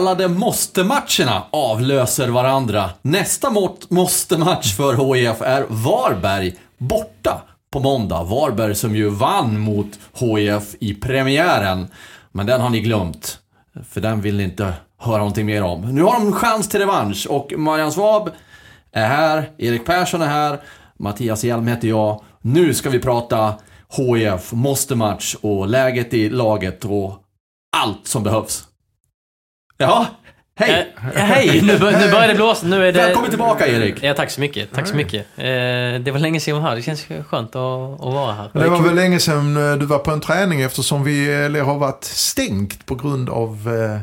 Kallade måste-matcherna avlöser varandra. Nästa måste-match för HIF är Varberg borta på måndag. Varberg som ju vann mot HIF i premiären. Men den har ni glömt. För den vill ni inte höra någonting mer om. Nu har de chans till revansch och Marian Svab är här, Erik Persson är här, Mattias Hjelm heter jag. Nu ska vi prata HIF, måste-match och läget i laget och allt som behövs. Ja, hej! Eh, hej! Nu, bör, nu börjar det blåsa. Nu är det... Välkommen tillbaka Erik! Ja, tack så mycket. Tack så mycket. Eh, det var länge sedan jag var här. Det känns skönt att, att vara här. Det var väl länge sedan eh, du var på en träning eftersom vi eller, har varit stängt på grund av eh,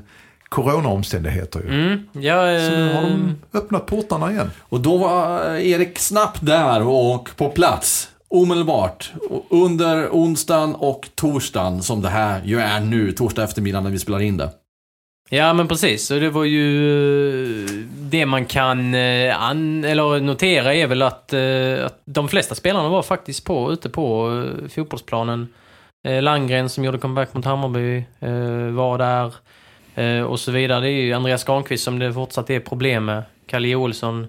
coronaomständigheter. Ju. Mm, ja, Så nu har eh, de öppnat portarna igen. Och då var Erik snabbt där och på plats. Omedelbart. Under onsdagen och torsdagen som det här ju är nu, torsdag eftermiddag när vi spelar in det. Ja, men precis. Och det var ju... eh, Det man kan eh, an, eller notera är väl att, eh, att de flesta spelarna var faktiskt på, ute på fotbollsplanen. Landgren som gjorde comeback mot Hammarby var där. Och så vidare. Det är ju Andreas Granqvist som det fortsatt är problem med. Kalle Olsson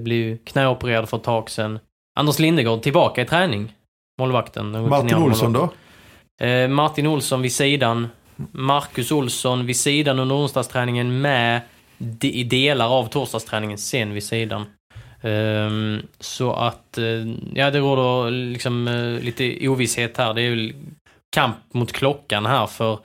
blev ju knäopererad för ett tag sedan. Anders Lindegård tillbaka i träning. Målvakten. Martin Olsson målvakten. då? Martin Olsson vid sidan. Marcus Olsson vid sidan under onsdagsträningen med i delar av torsdagsträningen sen vid sidan. Ehm, så att, eh, ja det råder liksom eh, lite ovisshet här. Det är ju kamp mot klockan här för,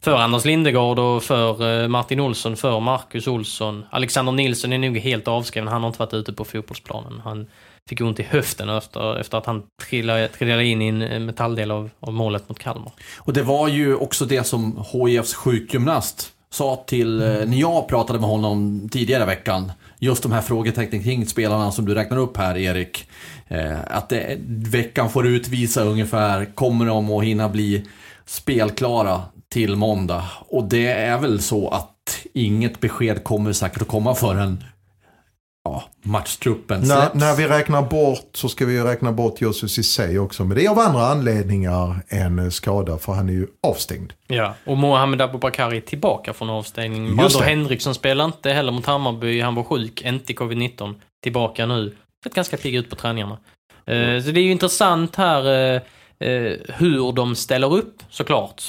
för Anders Lindegård och för eh, Martin Olsson, för Marcus Olsson. Alexander Nilsson är nog helt avskriven. Han har inte varit ute på fotbollsplanen. Han fick ont i höften efter, efter att han trillade, trillade in i en eh, metalldel av, av målet mot Kalmar. Och det var ju också det som HIFs sjukgymnast sa till, mm. när jag pratade med honom tidigare i veckan. Just de här frågetecknen kring spelarna som du räknar upp här Erik. Eh, att det, veckan får utvisa ungefär, kommer de att hinna bli spelklara till måndag? Och det är väl så att inget besked kommer säkert att komma förrän ja, matchtruppen När, släpps. när vi räknar bort så ska vi ju räkna bort Josef Ceesay också. Men det är av andra anledningar än eh, skada för han är ju avstängd. Ja, och Mohamed Abubakari är tillbaka från avstängning. Just Baldur. Henriksson spelar inte heller mot Hammarby. Han var sjuk, inte i covid-19. Tillbaka nu. Sett ganska pigg ut på träningarna. Eh, så det är ju intressant här eh, hur de ställer upp, såklart.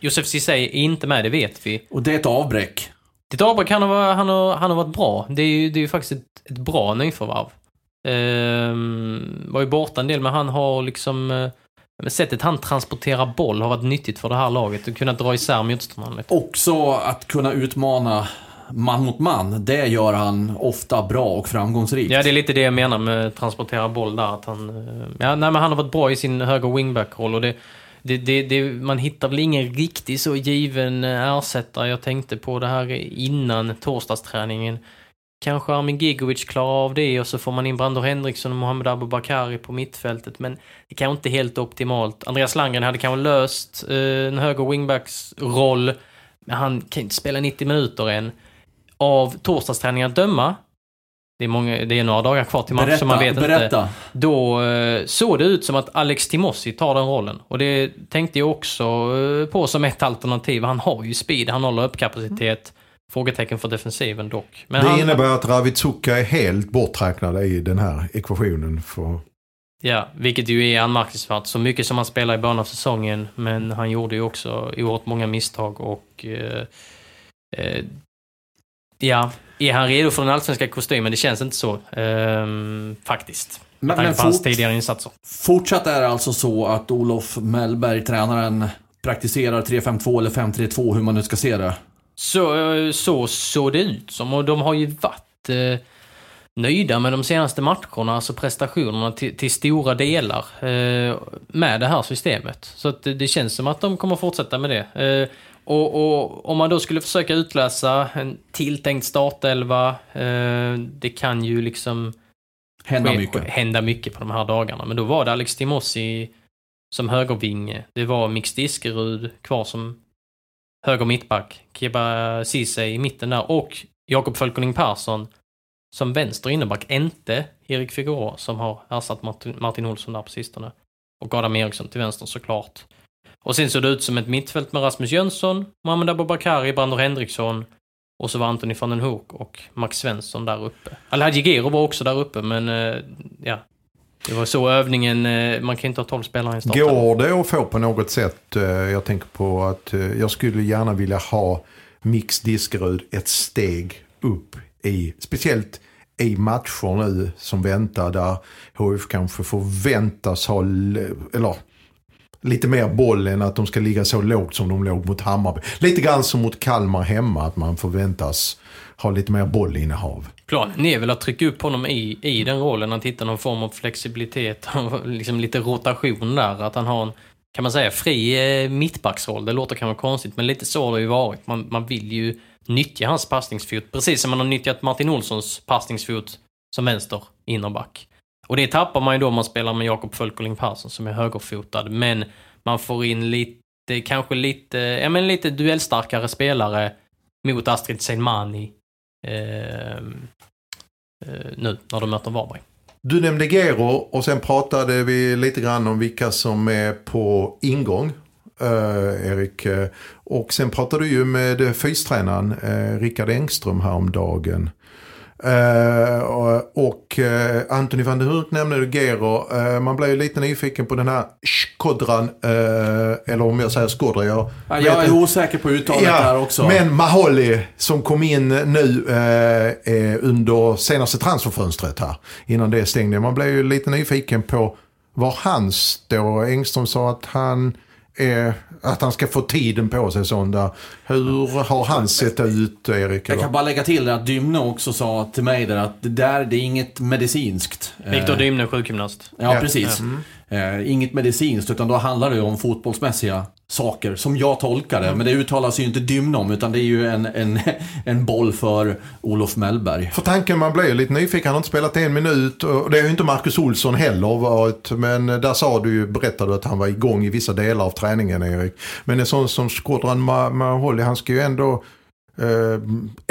Josef Ceesay är inte med, det vet vi. Och det är ett avbräck. Ditt avbräck, han har, han, har, han har varit bra. Det är ju, det är ju faktiskt ett, ett bra nyförvärv. Ehm, var ju borta en del, men han har liksom... eh, sättet han transporterar boll har varit nyttigt för det här laget och kunnat dra isär motståndarna lite. Också att kunna utmana man mot man, det gör han ofta bra och framgångsrikt. Ja, det är lite det jag menar med transportera boll där. Att han, eh, ja, nej, men han har varit bra i sin höger wingback-roll och det, det, det, det, man hittar väl ingen riktigt så given eh, ersättare. Jag tänkte på det här innan torsdagsträningen. Kanske Armin Gigovic klarar av det och så får man in Brandon Henriksson och Mohamed Abubakari på mittfältet. Men det kanske inte är helt optimalt. Andreas Landgren hade kanske löst eh, en höger wingbacks roll. Men han kan inte spela 90 minuter än. Av torsdagsträningen att döma det är, många, det är några dagar kvar till match berätta, så man vet berätta. inte. Då eh, såg det ut som att Alex Timossi tar den rollen. Och det tänkte jag också eh, på som ett alternativ. Han har ju speed, han har löpkapacitet. Frågetecken för defensiven dock. Men det han, innebär att Ravitsuka är helt borträknad i den här ekvationen. För... Ja, vilket ju är anmärkningsvärt. Så mycket som han spelar i början av säsongen. Men han gjorde ju också oerhört många misstag och... Eh, eh, ja, är han redo för den allsvenska kostymen? Det känns inte så. ehm, faktiskt. med tanke på hans tidigare insatser. Fortsatt är det alltså så att Olof Mellberg, tränaren, praktiserar 3-5-2 eller 5-3-2, hur man nu ska se det. Så eh, så såg det ut som och de har ju varit eh, nöjda med de senaste matcherna, alltså prestationerna till, till stora delar eh, med det här systemet. Så det, det känns som att de kommer fortsätta med det. Eh, och, och om man då skulle försöka utläsa en tilltänkt startelva, eh, det kan ju liksom Hända ske- mycket. hända mycket på de här dagarna. Men då var det Alex Timossi som högervinge. Det var Mix Diskerud kvar som höger mittback. Kiba Ceesay i mitten där och Jakob Fölkeling Persson som vänster inneback. Inte Erik Figueroa som har ersatt Martin, Martin Olsson där på sistone. Och Adam Eriksson till vänster såklart. Och sen såg det ut som ett mittfält med Rasmus Jönsson, Mohamed Abubakari, Brandon Henriksson och så var Anthony van den Hoek och Max Svensson där uppe. Alhaji Gero var också där uppe, men eh, ja. Det var så övningen, eh, man kan inte ha 12 spelare i starten. Går det att få på något sätt, eh, jag tänker på att jag skulle gärna vilja ha Mix Diskerud ett steg upp i, speciellt i matcher nu som väntar där HF kanske förväntas ha, eller lite mer boll än att de ska ligga så lågt som de låg mot Hammarby. Lite grann som mot Kalmar hemma, att man förväntas ha lite mer bollinnehav. Planen är väl att trycka upp honom i, i den rollen, att hitta någon form av flexibilitet liksom lite rotation där. Att han har en, kan man säga, fri eh, mittbacksroll. Det låter kanske konstigt, men lite så har det ju varit. Man, man vill ju nyttja hans passningsfot, precis som man har nyttjat Martin Olssons passningsfot som vänster innerback. Och det tappar man ju då om man spelar med Jakob Fölkeling Persson som är högerfotad, men man får in lite, kanske lite, ja men lite duellstarkare spelare mot Astrid Seinmani ehm, eh, nu när de möter Varberg. Du nämnde Gero och sen pratade vi lite grann om vilka som är på ingång. eh, Erik. Eh, och sen pratade du ju med fystränaren eh, Rickard Engström häromdagen. Eh, och eh, Anthony van der Hurk nämnde du Gero. Eh, man blev ju lite nyfiken på den här Skodran. Eller om jag säger Skodra. Jag, Ja, jag är osäker på uttalet här också. Men Maholi som kom in nu under senaste transferfönstret här. Innan det stängde. Man blev ju lite nyfiken på var han står. Engström sa att han, eh, att han ska få tiden på sig. Sån där. Hur har han sett ut Erik? Jag kan bara lägga till det att Dymne också sa till mig där att det där, det är inget medicinskt. Viktor Eh, Dymne, sjukgymnast. Ja, Ja. precis. Eh, inget medicinskt, utan då handlar det om fotbollsmässiga saker, som jag tolkar det. Men det uttalas ju inte Dymne om, utan det är ju en, en, en boll för Olof Mellberg. För tanken man blir lite nyfiken. Han har inte spelat en minut. Och det är ju inte Marcus Olsson heller varit. Men där sa du ju, berättade du att han var igång i vissa delar av träningen Erik. Men en sån som Skodran Ma- Maholi, han ska ju ändå... Eh,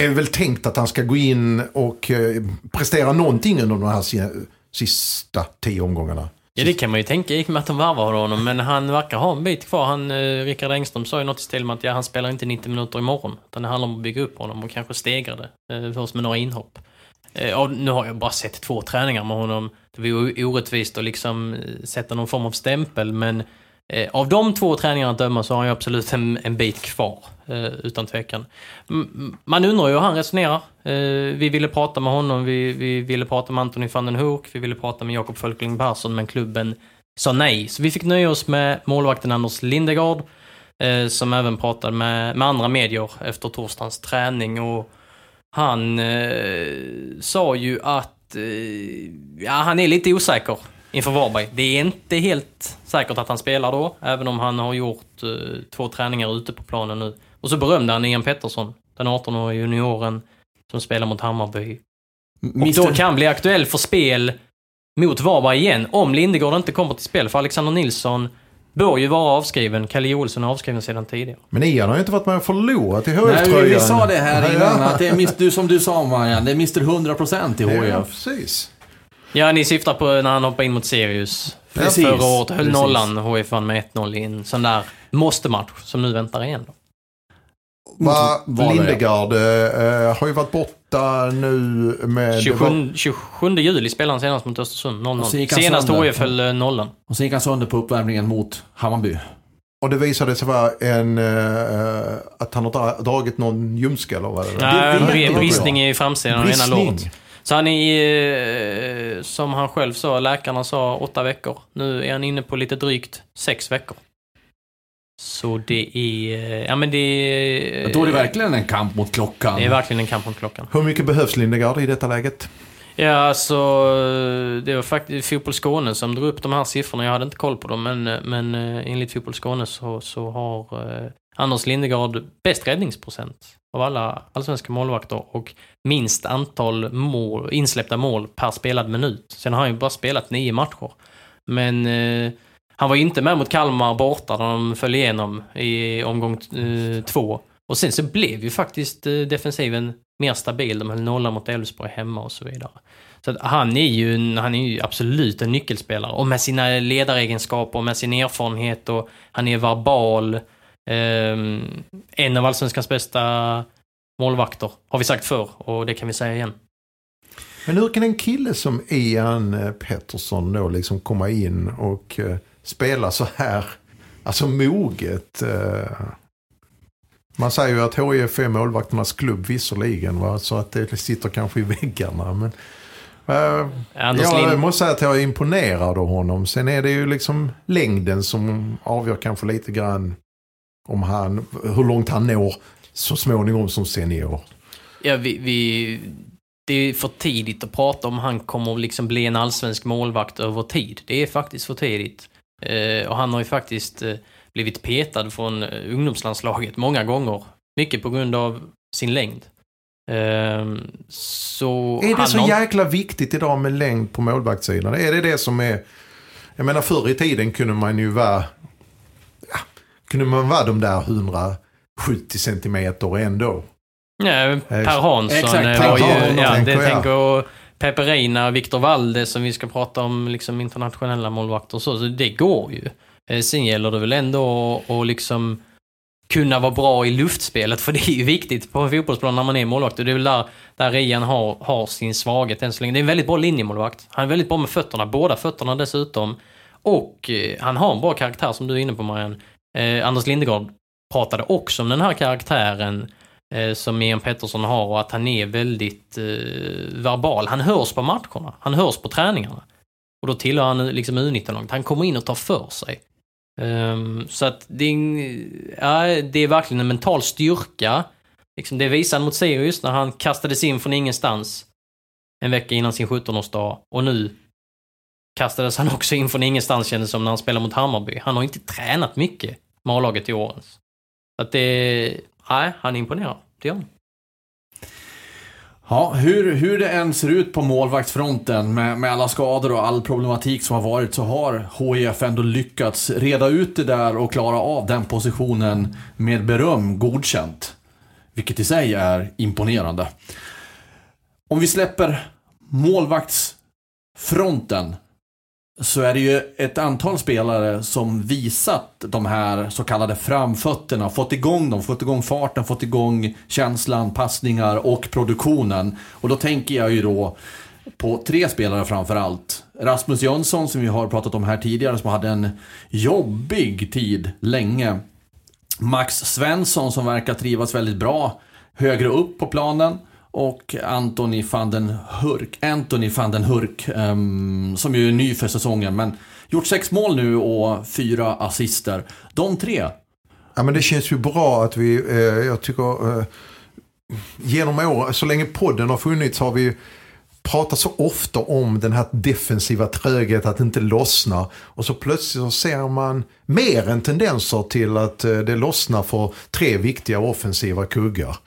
är väl tänkt att han ska gå in och eh, prestera någonting under de här si- sista tio omgångarna. Ja, det kan man ju tänka i och med att de varvar honom, men han verkar ha en bit kvar. Han, eh, Rickard Engström sa ju något i stil med att ja, han spelar inte 90 minuter imorgon. Utan det handlar om att bygga upp honom och kanske stegra det. Eh, först med några inhopp. Eh, och nu har jag bara sett två träningar med honom. Det var ju orättvist att liksom eh, sätta någon form av stämpel, men eh, av de två träningarna att döma så har han ju absolut en, en bit kvar. Eh, utan tvekan. M- man undrar ju hur han resonerar. Eh, vi ville prata med honom, vi, vi ville prata med Anthony van den Hoek, vi ville prata med Jakob Fölkling Persson, men klubben sa nej. Så vi fick nöja oss med målvakten Anders Lindegard, eh, som även pratade med, med andra medier efter torsdagens träning. Och han eh, sa ju att eh, ja, han är lite osäker inför Varberg. Det är inte helt säkert att han spelar då, även om han har gjort eh, två träningar ute på planen nu. Och så berömde han Ian Pettersson, den 18-åriga junioren som spelar mot Hammarby. Och då kan bli aktuell för spel mot Varberg igen, om Lindegård inte kommer till spel. För Alexander Nilsson bör ju vara avskriven. Kalle Olsson är avskriven sedan tidigare. Men Ian har ju inte varit med och förlorat i Nej, HF-tröjan. vi, vi sa det här Ja, innan, att det är som du sa Marianne, det är Mr 100% i Ja, HIF. precis. Ja, ni syftar på när han hoppade in mot Sirius. Precis, Förra året höll precis. nollan. HIF vann med 1-0 i en sån där måste-match som nu väntar igen. Då. Va. Lindegard eh, har ju varit borta nu med... 27, 27 juli spelade han senast mot Östersund. Och så 0-0. gick han Senast. HIF höll eh, nollan. Och sen gick han sönder på uppvärmningen mot Hammarby. Och det visade sig vara en, eh, att han har dra- dragit någon ljumske eller vad är det? Nej, bri- inte bristning i framsidan av ena låret. Så han är, eh, som han själv sa, läkarna sa åtta veckor. Nu är han inne på lite drygt sex veckor. Så det är, eh, ja men det är... Då är det verkligen en kamp mot klockan. Det är verkligen en kamp mot klockan. Hur mycket behövs Lindegard i detta läget? Ja, alltså det var faktiskt Fotboll Skåne som drog upp de här siffrorna. Jag hade inte koll på dem, men, men eh, enligt Fotboll Skåne så, så har Anders Lindegard bäst räddningsprocent av alla allsvenska målvakter och minst antal mål, insläppta mål per spelad minut. Sen har han ju bara spelat nio matcher. Men eh, han var ju inte med mot Kalmar borta när de föll igenom i omgång eh, två. Och sen så blev ju faktiskt eh, defensiven mer stabil. De höll nollan mot Elfsborg hemma och så vidare. Så att han är ju, en, han är ju absolut en nyckelspelare. Och med sina ledaregenskaper och med sin erfarenhet och han är verbal. Eh, en av allsvenskans bästa målvakter, har vi sagt förr och det kan vi säga igen. Men hur kan en kille som Ian eh, Pettersson då liksom komma in och uh, spela så här, alltså moget? Uh, man säger ju att HIF är målvakternas klubb visserligen, va? så att det sitter kanske i väggarna. Men, uh, jag Lind... måste säga att jag är imponerad av honom. Sen är det ju liksom längden som avgör kanske lite grann om han, hur långt han når så småningom som senior. Ja, vi, vi, det är för tidigt att prata om han kommer liksom bli en allsvensk målvakt över tid. Det är faktiskt för tidigt. Eh, och han har ju faktiskt eh, blivit petad från eh, ungdomslandslaget många gånger. Mycket på grund av sin längd. Eh, så är det så har... jäkla viktigt idag med längd på målvaktssidan? Är det det som är... Jag menar förr i tiden kunde man ju vara... Kunde man vara de där 170 centimeter ändå. Ja, eh, Per Hansson Exakt, var ju... Ja, det tänker Peperina, Victor Valde som vi ska prata om liksom internationella målvakter och så. Så det går ju. Eh, sen gäller det väl ändå att liksom kunna vara bra i luftspelet, för det är ju viktigt på en fotbollsplan när man är målvakt. Och det är väl där, där Rian har, har sin svaghet än så länge. Det är en väldigt bra linjemålvakt. Han är väldigt bra med fötterna, båda fötterna dessutom. Och eh, han har en bra karaktär som du är inne på Marianne. Eh, Anders Lindegård pratade också om den här karaktären eh, som Ian Pettersson har och att han är väldigt eh, verbal. Han hörs på matcherna, han hörs på träningarna. Och då tillhör han liksom U19-laget. Han kommer in och tar för sig. Um, så att det är, ja, det är verkligen en mental styrka. Liksom det visade han mot Sirius när han kastades in från ingenstans en vecka innan sin 17-årsdag. Och nu kastades han också in från ingenstans kändes som när han spelade mot Hammarby. Han har inte tränat mycket med A-laget i årens. Så att det, nej, han imponerar. Det gör han. Ja, hur, hur det än ser ut på målvaktsfronten med, med alla skador och all problematik som har varit så har HIF ändå lyckats reda ut det där och klara av den positionen med beröm godkänt. Vilket i sig är imponerande. Om vi släpper målvaktsfronten så är det ju ett antal spelare som visat de här så kallade framfötterna, fått igång dem, fått igång farten, fått igång känslan, passningar och produktionen. Och då tänker jag ju då på tre spelare framför allt. Rasmus Jönsson som vi har pratat om här tidigare som hade en jobbig tid länge. Max Svensson som verkar trivas väldigt bra högre upp på planen och Anthony van den Hurk, Anthony van den Hurk, um, som ju är ny för säsongen, men gjort sex mål nu och fyra assister. De tre. Ja men det känns ju bra att vi, eh, jag tycker, eh, genom åren, så länge podden har funnits har vi pratat så ofta om den här defensiva tröghet att inte lossna. Och så plötsligt så ser man mer än tendenser till att eh, det lossnar för tre viktiga offensiva kuggar.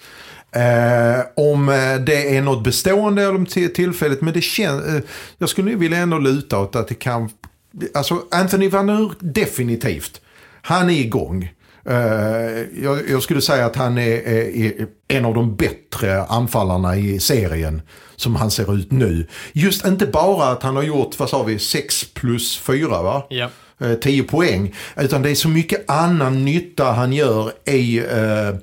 Eh, om eh, det är något bestående eller tillfälligt. Men det känns, eh, jag skulle vilja ändå luta åt att det kan... Alltså Anthony Van Ur, definitivt. Han är igång. Uh, jag, jag, skulle säga att han är, är, en av de bättre anfallarna i serien som han ser ut nu. Just inte bara att han har gjort, vad sa vi, 6 plus 4 va? Ja. Uh, 10 poäng. Utan det är så mycket annan nytta han gör i uh,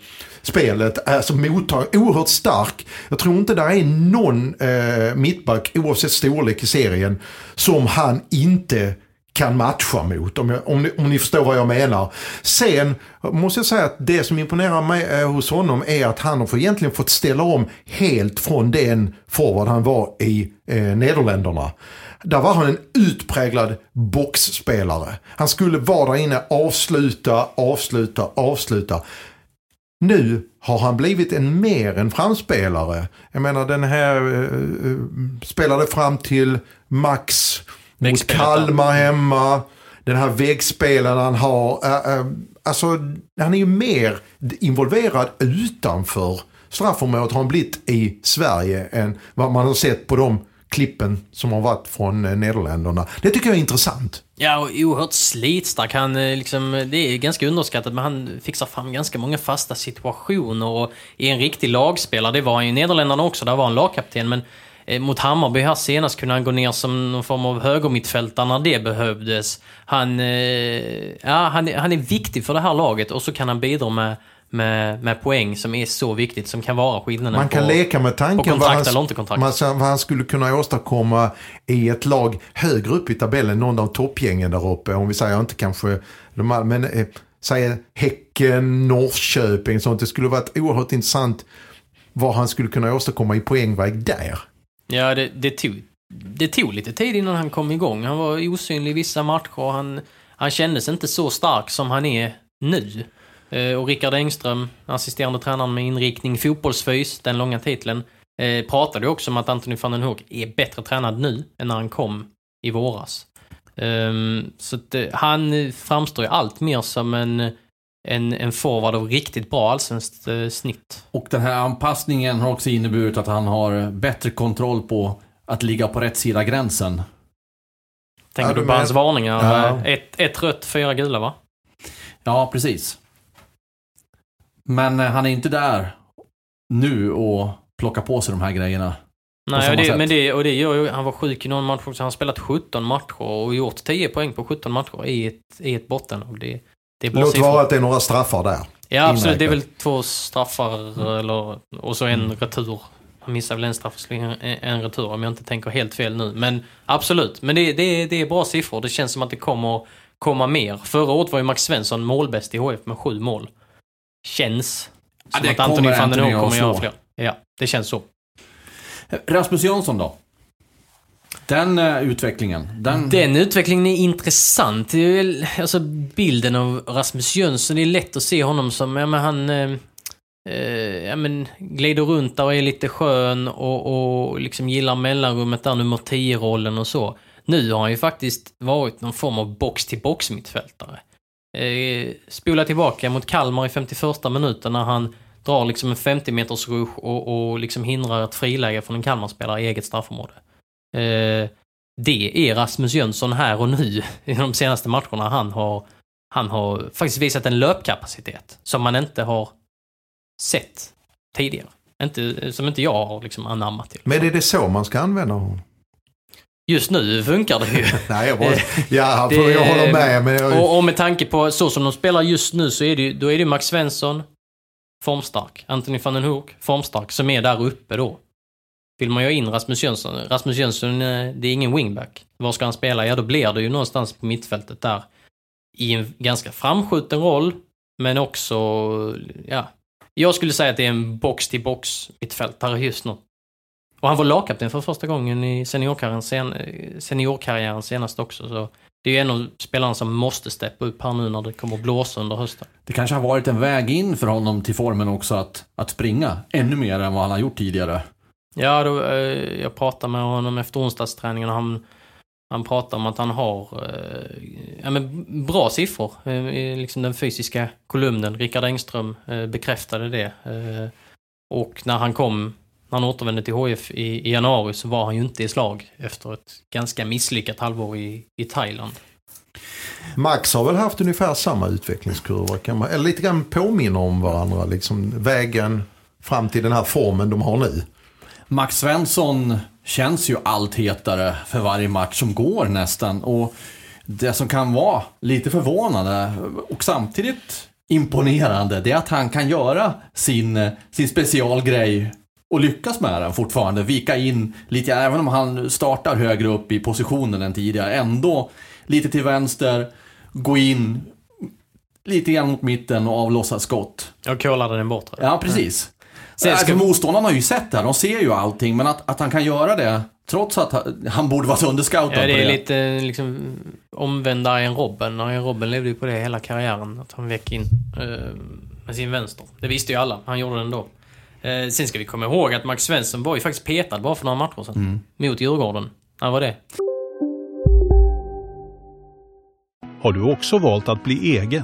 spelet som mottagare oerhört stark. Jag tror inte det är någon eh, mittback, oavsett storlek i serien, som han inte kan matcha mot. Om, jag, om, ni, om ni förstår vad jag menar. Sen måste jag säga att det som imponerar mig eh, hos honom är att han har egentligen fått ställa om helt från den forward han var i eh, Nederländerna. Där var han en utpräglad boxspelare. Han skulle vara där inne, avsluta, avsluta, avsluta. Nu har han blivit en mer än framspelare. Jag menar den här eh, eh spelade fram till Max mot Kalmar hemma. Den här väggspelaren han har. Äh, äh, alltså han är ju mer involverad utanför straffområdet har han blivit i Sverige än vad man har sett på de klippen som har varit från eh, Nederländerna. Det tycker jag är intressant. Ja, och oerhört slitstark. Han, eh, liksom, det är ganska underskattat, men han fixar fram ganska många fasta situationer och är en riktig lagspelare. Det var han ju i Nederländerna också, där var han lagkapten, men mot Hammarby här senast kunde han gå ner som någon form av högermittfältare när det behövdes. Han, eh, ja, han, han är viktig för det här laget och så kan han bidra med med, med poäng som är så viktigt, som kan vara skillnaden Man kan på, leka med tanken vad han, man- vad han skulle kunna åstadkomma i ett lag högre upp i tabellen, någon av toppgängen där uppe. Om vi säger inte kanske de här, men eh, säg Häcken, Norrköping, sånt. Det skulle varit oerhört intressant vad han skulle kunna åstadkomma i poängväg där. Ja, det, det, tog, det tog lite tid innan han kom igång. Han var osynlig i vissa matcher. Han, han kändes inte så stark som han är nu. Eh, och Rickard Engström, assisterande tränaren med inriktning fotbollsfys, den långa titeln, eh, pratade ju också om att Anthony van den Hoek är bättre tränad nu än när han kom i våras. Ehm, så att, eh, han framstår ju allt mer som en, en, en forward av riktigt bra allsvenskt eh, snitt. Och den här anpassningen har också inneburit att han har bättre kontroll på att ligga på rätt sida gränsen. Tänker Ja, du på hans varningar? Ja. Ett, ett rött, fyra gula va? Ja, precis. Men eh, han är inte där nu och plockar på sig de här grejerna. Nej, och det, men det, och det gör ju, han var sjuk i någon match också. Han har spelat 17 matcher och gjort 10 poäng på 17 matcher i ett, i ett bottenlag. Det, det är bra Låt vara att det är några straffar där. Ja, absolut. Det är väl två straffar eller, och så en retur. Han missar väl en straff och en, retur om jag inte tänker helt fel nu. Men absolut. Men det, det, det är bra siffror. Det känns som att det kommer komma mer. Förra året var ju Max Svensson målbäst i HF med sju mål. Känns Ja, som det att Anthony kommer van den att kommer göra fler. Ja, det känns så. Rasmus Jönsson då? Den uh, utvecklingen, den... Den utvecklingen är intressant. Det är väl, alltså bilden av Rasmus Jönsson, det är lätt att se honom som, ja men han Uh, ja, men glider runt där och är lite skön och, och liksom gillar mellanrummet där, nummer 10-rollen och så. Nu har han ju faktiskt varit någon form av box-till-box mittfältare. Eh, spola tillbaka mot Kalmar i 51 minuten när han drar liksom en 50 meters rush och, och liksom hindrar ett friläge från en Kalmarspelare i eget straffområde. Eh, det är Rasmus Jönsson här och nu i de senaste matcherna. Han har, han har faktiskt visat en löpkapacitet som man inte har sett tidigare. Inte, som inte jag har liksom anammat till. Men är det så man ska använda honom? Just nu funkar det ju. Nej, jag, bara, ja, det- jag håller med. Men jag, Och, och med tanke på så som de spelar just nu så är det då är det Max Svensson, formstark. Anthony van den Hoek, formstark, som är där uppe då. Vill man ju ha in Rasmus Jönsson, Rasmus Jönsson, eh, det är ingen wingback. Var ska han spela? Ja, då blir det ju någonstans på mittfältet där. I en ganska framskjuten roll, men också, ja. Jag skulle säga att det är en box-till-box mittfältare just nu. Och han var lagkapten för första gången i seniorkarriären, sen, eh, seniorkarriären senast också. Så det är ju en av spelarna som måste steppa upp här nu när det kommer att blåsa under hösten. Det kanske har varit en väg in för honom till formen också att, att springa ännu mer än vad han har gjort tidigare. Ja, då, eh, jag pratade med honom efter onsdagsträningen och han, han pratade om att han har eh, ja, men bra siffror eh, i liksom den fysiska kolumnen. Rickard Engström eh, bekräftade det. Eh, och när han kom, när han återvände till HF i, i januari så var han ju inte i slag efter ett ganska misslyckat halvår i, i Thailand. Max har väl haft ungefär samma utvecklingskurva. Kan man, eller lite grann påminner om varandra. Liksom vägen fram till den här formen de har nu. Max Svensson känns ju allt hetare för varje match som går nästan. Och det som kan vara lite förvånande och samtidigt imponerande, det är att han kan göra sin, sin specialgrej och lyckas med den fortfarande. Vika in lite, även om han startar högre upp i positionen än tidigare, ändå lite till vänster, gå in lite grann mot mitten och avlossa skott. Jag kollade den bort. Ja, precis. Sen ska alltså, motståndarna har ju sett det här, de ser ju allting, men att, att han kan göra det trots att han, han borde varit underscoutad Ja, det på är det. lite liksom omvända Arjen Robben. Arjen Robben levde ju på det hela karriären. Att han väck in eh, med sin vänster. Det visste ju alla. Han gjorde det ändå. Eh, sen ska vi komma ihåg att Max Svensson var ju faktiskt petad bara för några matcher sedan. Mm. Mot Djurgården. Han var det. Har du också valt att bli egen?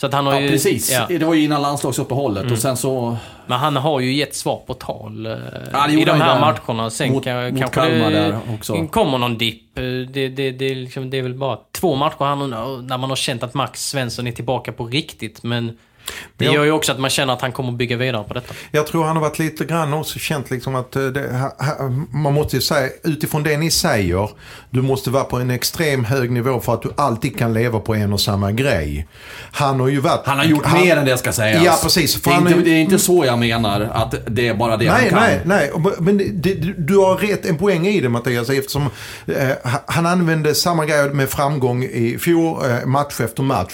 Så att han har Ja, ju... precis. ja. Det var ju innan landslagsuppehållet och sen så... Men han har ju gett svar på tal eh, Ja, i de här matcherna. Sen Mot- kan, mot kanske Kalmar det där också. kommer någon dipp. Eh, Det, det, det, liksom, det är väl bara två matcher här nu när- när man har känt att Max Svensson är tillbaka på riktigt. Men det gör ju också att man känner att han kommer bygga vidare på detta. Jag tror han har varit lite grann också känt liksom att eh, det, man måste ju säga utifrån det ni säger. Du måste vara på en extrem hög nivå för att du alltid kan leva på en och samma grej. Han har ju varit... Han har gjort mer än det ska sägas. Ja, precis. Det är, han inte, är- det är inte så jag menar, att det är bara det han Nej, kan. nej, nej. Men det, du har rätt en poäng i det Mattias eftersom eh, han använde samma grej med framgång i fjol, eh, match efter match.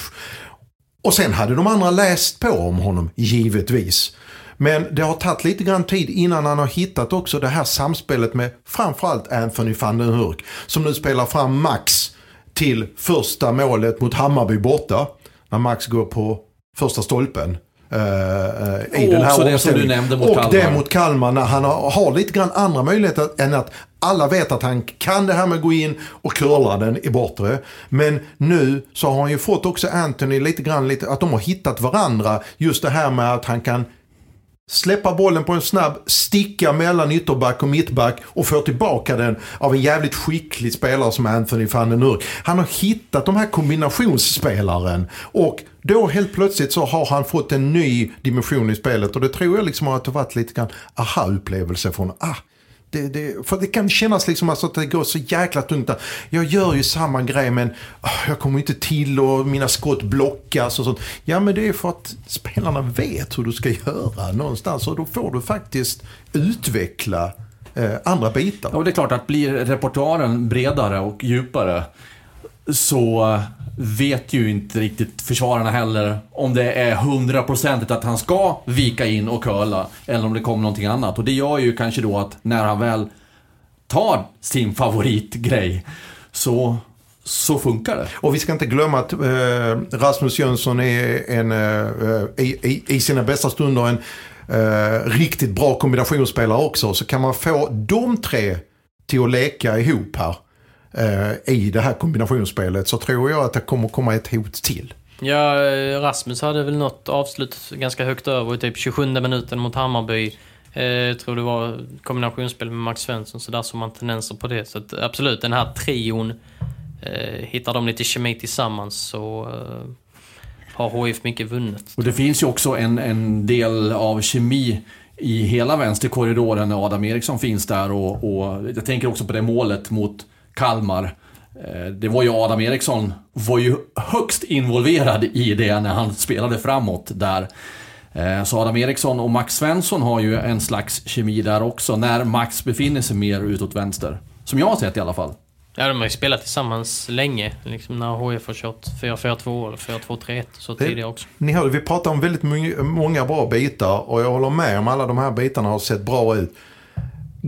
Och sen hade de andra läst på om honom, givetvis. Men det har tagit lite grann tid innan han har hittat också det här samspelet med framförallt Anthony van den Hurk. Som nu spelar fram Max till första målet mot Hammarby borta. När Max går på första stolpen. eh, eh, i Och den här också det som du nämnde mot Och Kalmar. det mot Kalmar när han har, har lite grann andra möjligheter än att alla vet att han kan det här med att gå in och curla den i bortre. Men nu så har han ju fått också Anthony lite grann, lite, att de har hittat varandra. Just det här med att han kan släppa bollen på en snabb, sticka mellan ytterback och mittback och få tillbaka den av en jävligt skicklig spelare som Anthony van den Hurk. Han har hittat de här kombinationsspelaren och då helt plötsligt så har han fått en ny dimension i spelet och det tror jag liksom har varit lite grann aha-upplevelse från ah, det, det, för det kan kännas liksom alltså att det går så jäkla tungt. där. Jag gör ju samma grej men ah, jag kommer inte till och mina skott blockas och sånt. Ja men det är för att spelarna vet hur du ska göra någonstans och då får du faktiskt utveckla eh, andra bitar. Ja, och det är klart att blir repertoaren bredare och djupare så vet ju inte riktigt försvararna heller om det är hundraprocentigt att han ska vika in och curla eller om det kommer någonting annat. Och det gör ju kanske då att när han väl tar sin favoritgrej så, så funkar det. Och vi ska inte glömma att eh, Rasmus Jönsson är en, eh, i, i, i sina bästa stunder en eh, riktigt bra kombinationsspelare också. Så kan man få de tre till att leka ihop här eh, i det här kombinationsspelet så tror jag att det kommer komma ett hot till. Ja, eh, Rasmus hade väl något avslut ganska högt över i typ 27 minuten mot Hammarby. Eh, Jag tror det var kombinationsspel med Max Svensson, så där såg man tendenser på det. Så att, absolut, den här trion, eh, hittar de lite kemi tillsammans så eh, har HIF mycket vunnet. Och det finns ju också en, en del av kemi i hela vänsterkorridoren när Adam Eriksson finns där och, och jag tänker också på det målet mot Kalmar. Eh, Det var ju Adam Eriksson var ju högst involverad i det när han spelade framåt där. Eh, Så Adam Eriksson och Max Svensson har ju en slags kemi där också när Max befinner sig mer utåt vänster. Som jag har sett i alla fall. Ja, de har ju spelat tillsammans länge. Liksom när HIF har kört 4-4-2 eller 4-2-3-1 så Det- tidigare också. Ni hörde, vi pratar om väldigt många, många bra bitar och jag håller med om alla de här bitarna har sett bra ut.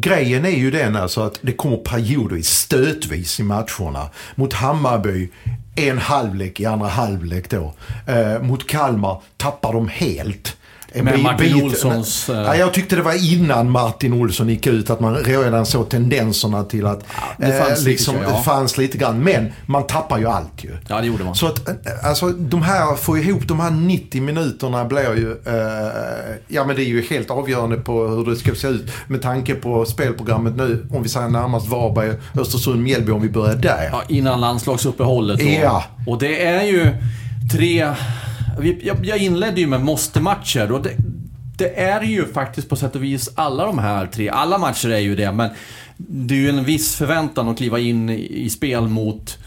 Grejen är ju den alltså att det kommer periodvis, stötvis i matcherna. Mot Hammarby, en halvlek i andra halvlek då. Eh, mot Kalmar tappar de helt. Med Martin bit- Olssons, eh, Ja, jag tyckte det var innan Martin Olsson gick ut att man redan såg tendenserna till att det fanns eh, lite, liksom, jag, ja. det fanns lite grann. Men man tappar ju allt ju. Ja, det gjorde man. Så att, eh, alltså de här, få ihop de här 90 minuterna blir ju, eh, ja men det är ju helt avgörande på hur det ska se ut. Med tanke på spelprogrammet nu, om vi säger närmast Varberg, Östersund, Mjällby, om vi börjar där. Ja, innan landslagsuppehållet då. Ja. Och det är ju tre... Jag, inledde ju med måste-matcher och det, det är ju faktiskt på sätt och vis alla de här tre. Alla matcher är ju det, men det är ju en viss förväntan att kliva in i, i spel mot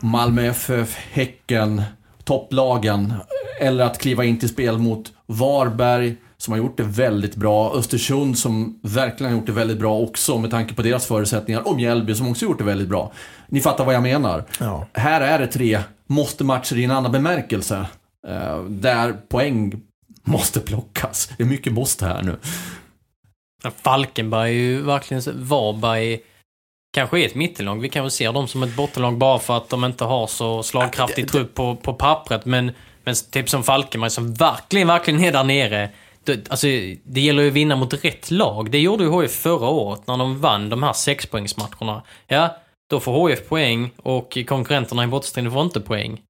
Malmö FF, Häcken, topplagen. Eller att kliva in till spel mot Varberg, som har gjort det väldigt bra. Östersund som verkligen har gjort det väldigt bra också med tanke på deras förutsättningar. Och Mjällby som också gjort det väldigt bra. Ni fattar vad jag menar. Ja. Här är det tre måste-matcher i en annan bemärkelse. Eh, där poäng måste plockas. Det är mycket måste här nu. Falkenberg är ju verkligen... Varberg kanske är ett mittellag. Vi kan väl se dem som ett bottenlag bara för att de inte har så slagkraftig trupp på, på pappret. Men, men typ som Falkenberg som verkligen, verkligen är där nere. Det, alltså, det gäller ju att vinna mot rätt lag. Det gjorde ju HIF förra året när de vann de här sexpoängsmatcherna. Ja, då får HIF poäng och konkurrenterna i bottenstriden får inte poäng.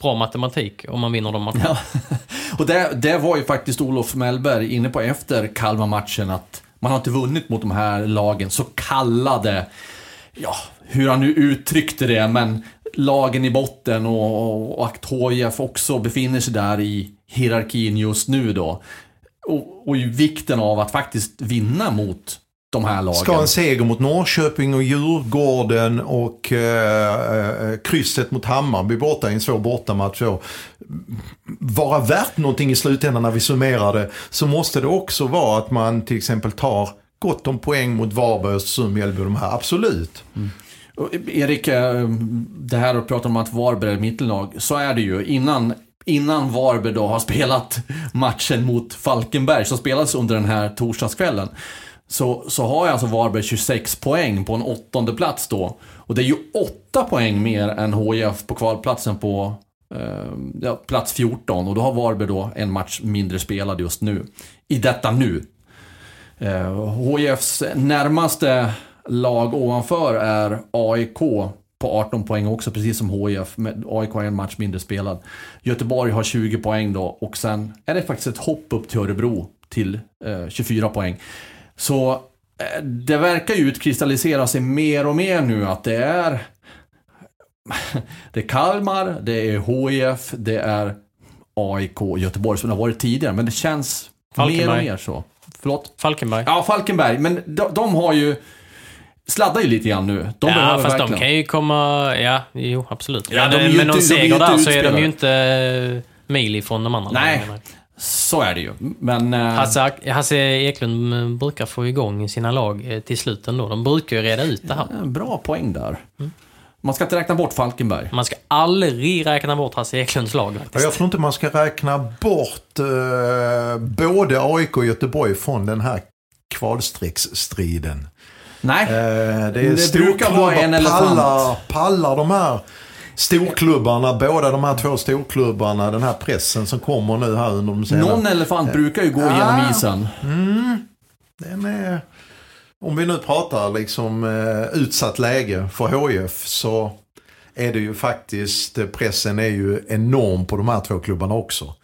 Bra matematik om man vinner de matcherna. Och det, det var ju faktiskt Olof Mellberg inne på efter Kalmar-matchen att man har inte vunnit mot de här lagen, så kallade, ja, hur han nu uttryckte det, men lagen i botten och, och att HIF också befinner sig där i hierarkin just nu då. Och, och vikten av att faktiskt vinna mot de här lagen. Ska en seger mot Norrköping och Djurgården och eh, eh, krysset mot Hammarby borta i en svår bortamatch så vara värt någonting i slutändan när vi summerar det så måste det också vara att man till exempel tar gott om poäng mot Varberg, Östersund, Mjällby de här. Absolut. Och Erik, eh, det här att prata om att Varberg är ett mittellag, så är det ju. Innan, innan Varberg då har spelat matchen mot Falkenberg, som spelades under den här torsdagskvällen, så, så har jag alltså Varberg 26 poäng på en åttonde plats då. Och det är ju 8 poäng mer än HIF på kvalplatsen på eh, ja, plats 14. Och då har Varberg då en match mindre spelad just nu. I detta nu. Eh, HIFs närmaste lag ovanför är AIK på 18 poäng också, precis som HIF. AIK har en match mindre spelad. Göteborg har 20 poäng då och sen är det faktiskt ett hopp upp till Örebro till eh, 24 poäng. Så eh, det verkar ju utkristallisera sig mer och mer nu att det är det är Kalmar, det är HIF, det är AIK, Göteborg som det har varit tidigare. Men det känns mer och Falkenberg. mer så. Förlåt? Falkenberg. Ja, Falkenberg. Men de, de har ju... Sladdar ju lite grann nu. De ja, fast verkligen. de kan ju komma... Ja, jo, absolut. Ja, men de ju med någon seger där så är de ju inte eh, mil ifrån de andra Nej. Så är det ju. Men... eh, Hasse, Hasse Eklund eh, brukar få igång sina lag eh, till slut ändå. De brukar ju reda ut det här. en bra poäng där. Man ska inte räkna bort Falkenberg. Man ska aldrig räkna bort Hasse Eklunds lag faktiskt. Jag tror inte man ska räkna bort eh, både AIK och Göteborg från den här kvalstrecksstriden. Nej. Eh, det är Det brukar vara en elefant. pallar, pallar de här storklubbarna, båda de här två storklubbarna, den här pressen som kommer nu här under de senaste... Någon elefant brukar ju gå genom isen. Den är, om vi nu pratar liksom eh, utsatt läge för HIF så är det ju faktiskt, pressen är ju enorm på de här två klubbarna också.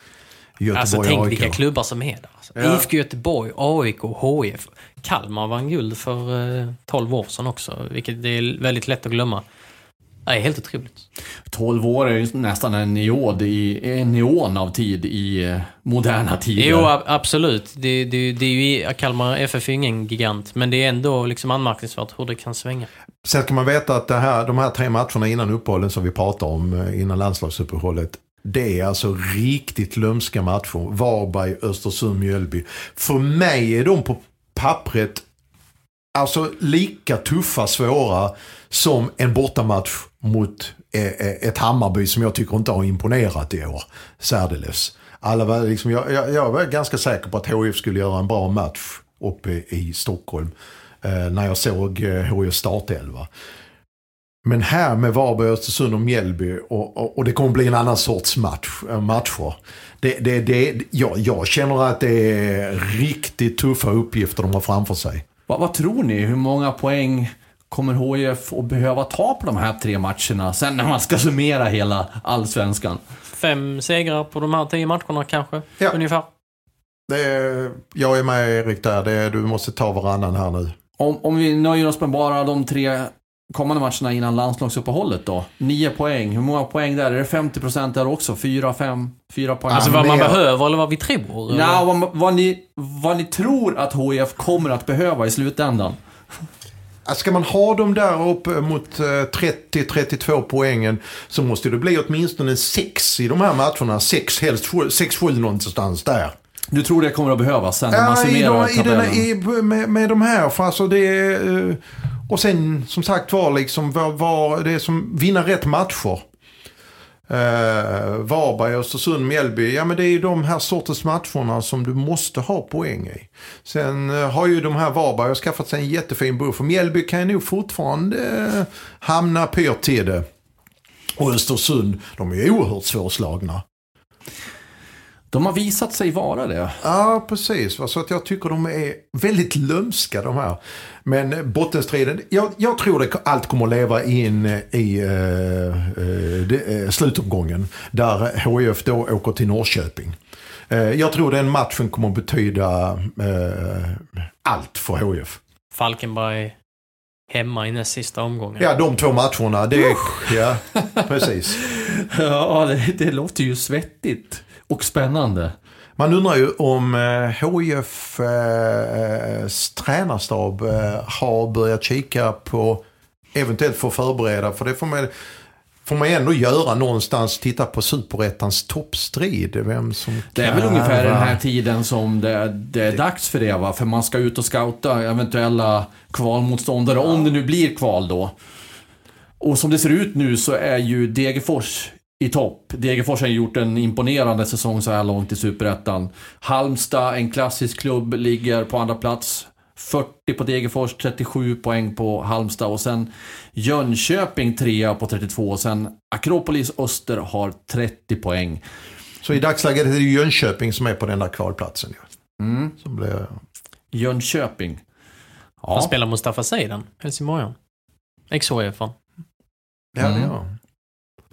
Göteborg Alltså tänk AIK. vilka klubbar som är där. Alltså. Ja. IFK Göteborg, AIK, HIF. Kalmar vann guld för eh, 12 år sedan också, vilket det är väldigt lätt att glömma. Det är helt otroligt. 12 år är ju nästan en neod i, en neon av tid i eh, moderna tider. Jo, absolut. Det, det, det är ju, Kalmar FF är ju ingen gigant, men det är ändå liksom anmärkningsvärt hur det kan svänga. Sen ska man veta att det här, de här tre matcherna innan uppehållen som vi pratar om, eh, innan landslagsuppehållet. Det är alltså riktigt lömska matcher. Varberg, Östersund, Mjölby. För mig är de på pappret alltså lika tuffa, svåra som en bortamatch mot eh, eh, ett Hammarby som jag tycker inte har imponerat i år. Särdeles. Alla var liksom, jag, jag, jag var ganska säker på att HIF skulle göra en bra match uppe i Stockholm. Eh, när jag såg eh, HIF startelva. Men här med Varberg, Östersund och Mjällby och, och, och det kommer bli en annan sorts match, eh, matcher. Det, det, det, ja, jag känner att det är riktigt tuffa uppgifter de har framför sig. Vad, vad tror ni? Hur många poäng kommer HIF att behöva ta på de här tre matcherna sen när man ska summera hela allsvenskan? Fem segrar på de här tio matcherna kanske, Ja. ungefär. Det är, jag är med Erik där, det är, du måste ta varannan här nu. Om, om vi nöjer oss med bara de tre kommande matcherna innan landslagsuppehållet då. Nio poäng. Hur många poäng där? Är det 50% där också? Fyra, fem, fyra poäng? Alltså vad man mer. behöver eller vad vi tror. eller? Ja, vad, vad, ni, vad ni tror att HIF kommer att behöva i slutändan. Ska man ha dem där uppe mot eh, 30-32 poängen så måste det bli åtminstone 6 i de här matcherna. 6, helst 6-7 någonstans där. Du tror det kommer att behövas sen när man Ja, i de, i den, tabellen? i, med, med de här. För alltså det är, eh, och sen som sagt var liksom var, var, det är som vinna rätt matcher. Uh, Varberg, Östersund, Mjällby. Ja men det är ju de här sortens matcherna som du måste ha poäng i. Sen eh, har ju de här Varberg har skaffat sig en jättefin buffer. Mjällby kan ju nog fortfarande uh, hamna pyrt till det. Och Östersund, de är ju oerhört svårslagna. De har visat sig vara det. Ja, precis. Så att jag tycker de är väldigt lömska de här. Men eh, bottenstriden, jag, jag tror det allt kommer att leva in i uh, uh, det, uh, slutomgången. Där HIF då åker till Norrköping. Eh, jag tror den matchen kommer att betyda eh, allt för HIF. Falkenberg hemma i näst sista omgången. Ja, de två matcherna. Det är, ja, precis. Ja, det, det låter ju svettigt och spännande. Man undrar ju om eh, HIF eh, tränarstab eh, har börjat kika på eventuellt få förbereda. För det får man, får man ändå göra någonstans. Titta på superettans toppstrid. Vem som Det är kan väl ungefär den här tiden som det, det är dags för det va? För man ska ut och scouta eventuella kvalmotståndare, om det nu blir kval då. Och som det ser ut nu så är ju Degerfors i topp. Degerfors har gjort en imponerande säsong så här långt i Superettan. Halmstad, en klassisk klubb, ligger på andra plats. 40 på Degerfors, 37 poäng på Halmstad och sen Jönköping trea på 32 och sen Akropolis Öster har 30 poäng. Så i dagsläget är det ju Jönköping som är på den där kvalplatsen. Mm. Som blir, Jönköping. Han Ja. spelar Mustafa Seidan, Helsingborgaren. Ex-HIF-an. ja, Mm. det gör han.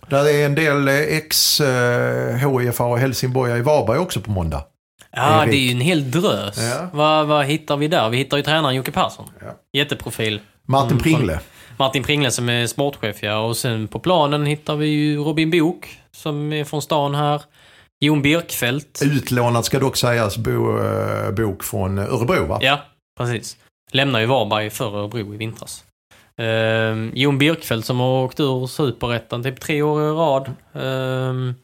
Där är en del eh, ex-HIF och Helsingborg i Varberg också på måndag. Ja, det är ju en hel drös. Ja. Vad, vad hittar vi där? Vi hittar ju tränaren Jocke Persson. Ja. Jätteprofil. Martin Mm, Pringle. Martin Pringle som är sportchef, ja. Och sen på planen hittar vi ju Robin Bok som är från stan här. Jon Birkfeldt. Utlånat ska dock sägas bo, eh, bok från Örebro va? Ja, precis. Lämnar ju Varberg för Örebro i vintras. Ehm, Jon Birkfeldt som har åkt ur Superettan typ tre år i rad. Ehm,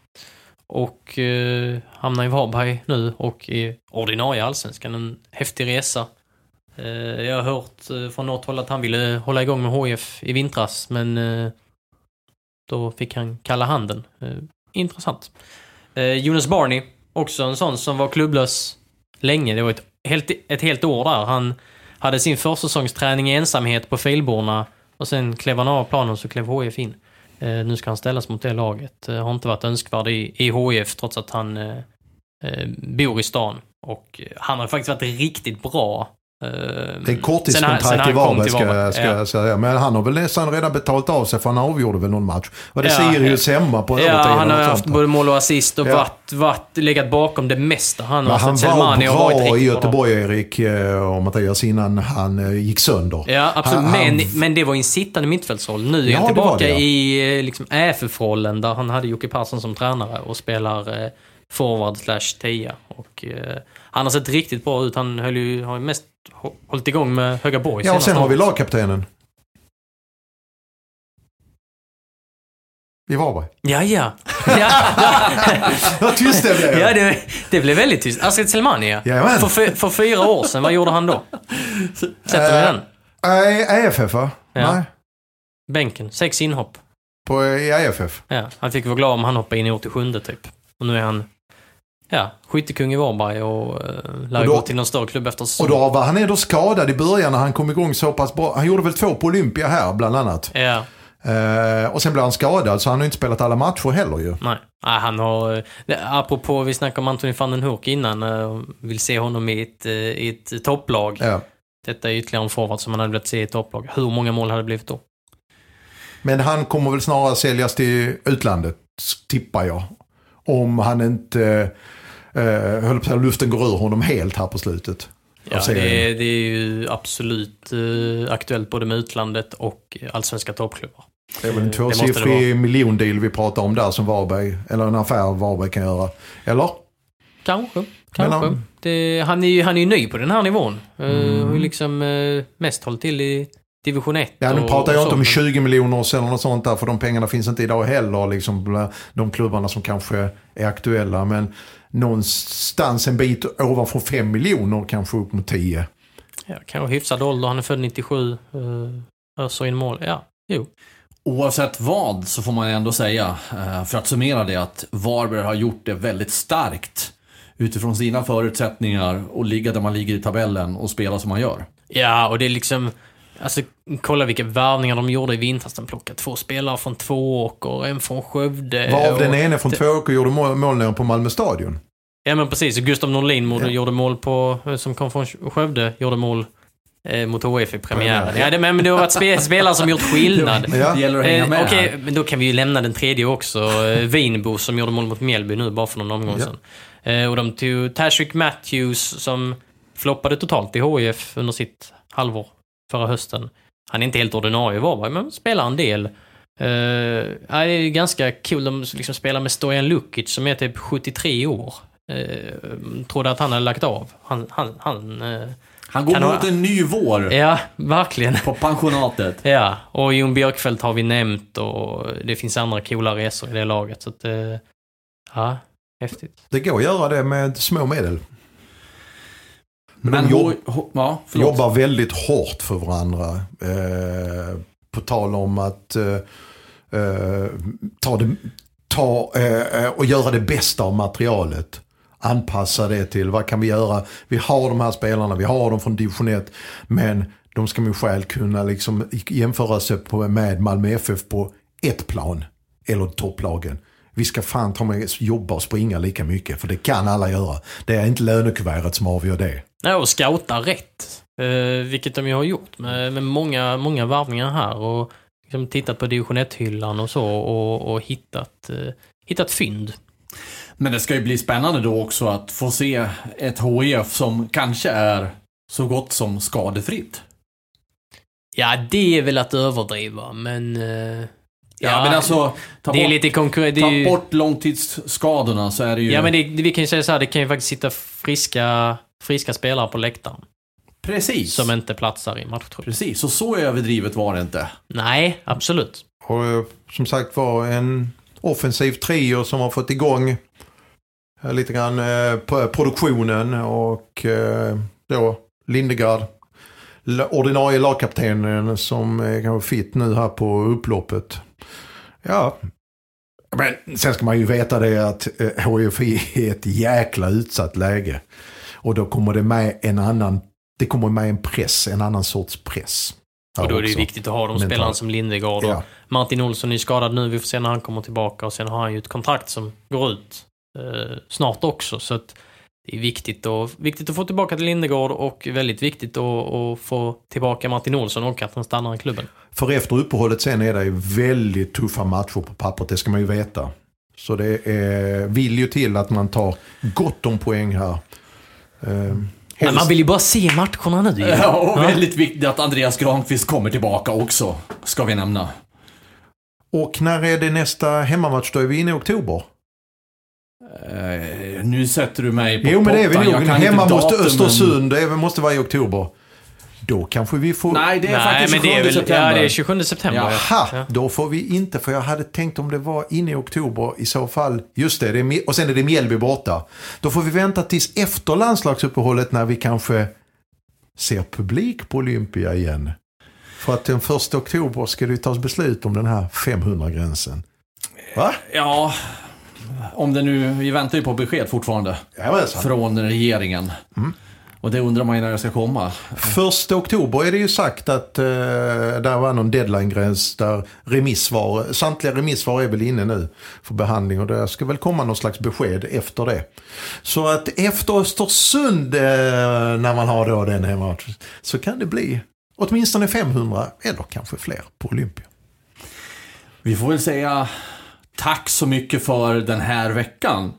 och uh, hamnar i Varberg nu och i ordinarie Allsvenskan. En häftig resa. Eh, jag har hört eh, från något håll att han ville hålla igång med HF i vintras men eh, då fick han kalla handen. Eh, intressant. Eh, Jonas Barney, också en sån som var klubblös länge. Det var ett helt, ett helt år där. Han hade sin försäsongsträning i ensamhet på Filborna och sen klev han av planen så klev HF in. Eh, nu ska han ställas mot det laget. Eh, har inte varit önskvärd i, i HF trots att han eh, eh, bor i stan. Och eh, han har faktiskt varit riktigt bra. Eh, Det sen korttidskontrakt han i Varberg ska, Varberg. ska Ja. jag säga. Men han har väl nästan redan betalat av sig för han avgjorde väl någon match. Var det Ja, Sirius hemma på Ja, övertid? han har haft både mål och assist och Ja. varit, varit, legat bakom det mesta. Han Men har han var har varit bra i bra. Göteborg Erik, eh, och Mattias innan han eh, gick sönder. Ja, absolut. Han- han- men, men det var ju en sittande mittfältsroll. Nu är Ja, han det tillbaka det, ja. i liksom, AFF-rollen där han hade Jocke Persson som tränare och spelar forward slash tia. Och, eh, han har sett riktigt bra ut. Han höll ju, har ju mest hå- hållit igång med Högaborg Ja, och sen har vi lagkaptenen. I Varberg. Ja, ja. ja, Vad tyst det blev. ja det, det blev väldigt tyst. Astrid Selmani, ja. Jajamän. För, för fyra år sedan, vad gjorde han då? Sätter vi Eh, den? Nej, AFF va? Ja. Nej, Bänken. Sex inhopp. på, i AFF. Ja, han fick vara glad om han hoppade in i 87 typ. Och nu är han ja, skyttekung i Varberg och uh, lär Och då- gå till någon större klubb efter Och säsongen. då var han ändå skadad i början när han kom igång så pass bra. Han gjorde väl två på Olympia här bland annat. Ja, Eh, och sen blev han skadad så han har inte spelat alla matcher heller ju. Nej. Nej, han har... det- Apropå, vi snackade om Anthony van den Hoek innan. eh, Vill se honom i ett, eh, i ett topplag. Ja. Detta är ytterligare en forward som man hade velat se i ett topplag. Hur många mål hade det blivit då? Men han kommer väl snarare säljas till utlandet, tippar jag. Om han inte, eh, höll på att luften går ur honom helt här på slutet. Ja, det, är, det är ju absolut eh, aktuellt både med utlandet och allsvenska toppklubbar. Det är väl en det tvåsiffrig miljondeal vi pratar om där som Varberg, eller en affär Varberg kan göra. Eller? Kanske. Kanske. Det, han, är ju, han är ny på den här nivån. Uh, Mm. Har ju liksom uh, mest hållit till i division 1. Ja, nu och- pratar jag och inte om så, men- 20 miljoner eller något sånt där, för de pengarna finns inte idag heller. Liksom, de klubbarna som kanske är aktuella. Men någonstans en bit ovanför 5 miljoner, kanske upp mot 10. Ja, kanske hyfsad ålder. Han är född 97. Uh, öser in mål. Ja, jo. Oavsett vad så får man ändå säga, eh, för att summera det, att Varberg har gjort det väldigt starkt utifrån sina förutsättningar och ligga där man ligger i tabellen och spela som man gör. Ja, och det är liksom... Alltså, kolla vilka värvningar de gjorde i vintras. De plockade två spelare från Tvååker, en från Skövde. Varav och- den ene från Tvååker gjorde mål, mål nere på Malmö stadion. Ja, men precis. Gustav Norlin Ja. gjorde mål på... Som kom från Skövde, gjorde mål eh, mot HIF i premiären. Premiär, Ja, det, men det har varit spe, spelare som gjort skillnad. Ja. Det gäller att hänga Eh, med Okej, här. men då kan vi ju lämna den tredje också. Eh, Vinbo som gjorde mål mot Mjällby nu bara för någon omgång Ja. sedan. Eh, och de tog Tashik Matthews som floppade totalt i HIF under sitt halvår förra hösten. Han är inte helt ordinarie Varberg, men spelar en del. Eh, ja, det är ganska kul. De liksom spelar med Stojan Lukic som är typ 73 år. Uh, trodde att han hade lagt av. Han, han, han... eh, Han går mot ha- en ny vår ja, verkligen. på pensionatet. Ja, och Jon Björkfeldt har vi nämnt och det finns andra coola resor i det laget. Så att, eh, ja, häftigt. Det går att göra det med små medel. Men Men jobb, H- H- ja, jobbar väldigt hårt för varandra. Eh, på tal om att eh, eh, ta, det, ta eh, eh, och göra det bästa av materialet. Anpassa det till vad kan vi göra. Vi har de här spelarna, vi har dem från division 1. Men de ska med skäl kunna liksom jämföra sig på, med Malmö FF på ett plan. Eller topplagen. Vi ska fan ta med jobba och springa lika mycket. För det kan alla göra. Det är inte lönekuvertet som avgör det. Ja, och scouta rätt. Eh, vilket de ju har gjort med, med många, många varvningar här. Och liksom tittat på division 1-hyllan och så och, och hittat, eh, hittat fynd. Men det ska ju bli spännande då också att få se ett HIF som kanske är så gott som skadefritt. Ja, det är väl att överdriva, men... eh, Ja, men alltså, ta det är bort, lite konkurrens... ta bort långtidsskadorna så är det ju... Ja, men det, vi kan ju säga så här, det kan ju faktiskt sitta friska, friska spelare på läktaren. Precis. Som inte platsar i matchtruppen. Precis, och så överdrivet var det inte. Nej, absolut. Och eh, som sagt var en offensiv trio som har fått igång eh, lite grann eh, på produktionen och eh, då Lindegard, ordinarie lagkaptenen som är kanske fit nu här på upploppet. Ja, men sen ska man ju veta det att eh, HIF är ett jäkla utsatt läge. Och då kommer det med en annan, det kommer med en press, en annan sorts press. Och då är det ju också. viktigt att ha de spelarna som Lindegard och Ja. Martin Olsson är skadad nu. Vi får se när han kommer tillbaka och sen har han ju ett kontrakt som går ut eh, snart också. Så att det är viktigt, och, viktigt att få tillbaka till Lindegård och väldigt viktigt att, att få tillbaka Martin Olsson och att han stannar i klubben. För efter uppehållet sen är det ju väldigt tuffa matcher på pappret, det ska man ju veta. Så det är, vill ju till att man tar gott om poäng här. Ehm, helst- man vill ju bara se matcherna nu. Ja, och Ja. väldigt viktigt att Andreas Granqvist kommer tillbaka också, ska vi nämna. Och när är det nästa hemmamatch? Då är vi inne i oktober. Eh, nu sätter du mig på jo men det är vi nog. Jag kan Hemma datumen. Östersund, det måste vara i oktober. Då kanske vi får... Nej, det är Nej, faktiskt men 27 det är väl, september. Ja, det är 27 september. ja. Jaha, Ja. då får vi inte, för jag hade tänkt om det var inne i oktober i så fall. Just det, det är, och sen är det Mjällby borta. Då får vi vänta tills efter landslagsuppehållet när vi kanske ser publik på Olympia igen. För att den första oktober ska det tas beslut om den här 500-gränsen. Va? Ja, om det nu... Vi väntar ju på besked fortfarande. Jajamensan. Från regeringen. Mm. Och det undrar man ju när det ska komma. Första oktober är det ju sagt att eh, där var någon deadline-gräns där remissvar, samtliga remissvar är väl inne nu för behandling och det ska väl komma någon slags besked efter det. Så att efter Östersund, eh, när man har då den hemma, så kan det bli åtminstone 500 eller kanske fler på Olympia. Vi får väl säga tack så mycket för den här veckan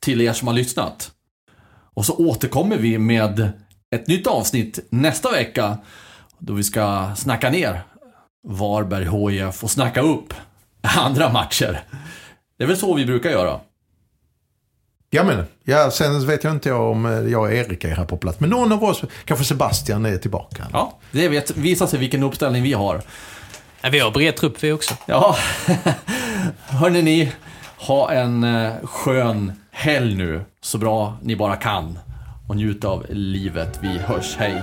till er som har lyssnat. Och så återkommer vi med ett nytt avsnitt nästa vecka då vi ska snacka ner Varberg HIF och snacka upp andra matcher. Det är väl så vi brukar göra. Ja men, ja, sen vet jag inte om eh, jag och Erik är här på plats. Men någon av oss, kanske Sebastian är tillbaka. Ja, det vet, visar sig vilken uppställning vi har. Ja, vi har bred trupp vi också. Ja, hörni ni, ha en eh, skön helg nu, så bra ni bara kan. Och njut av livet. Vi hörs, hej!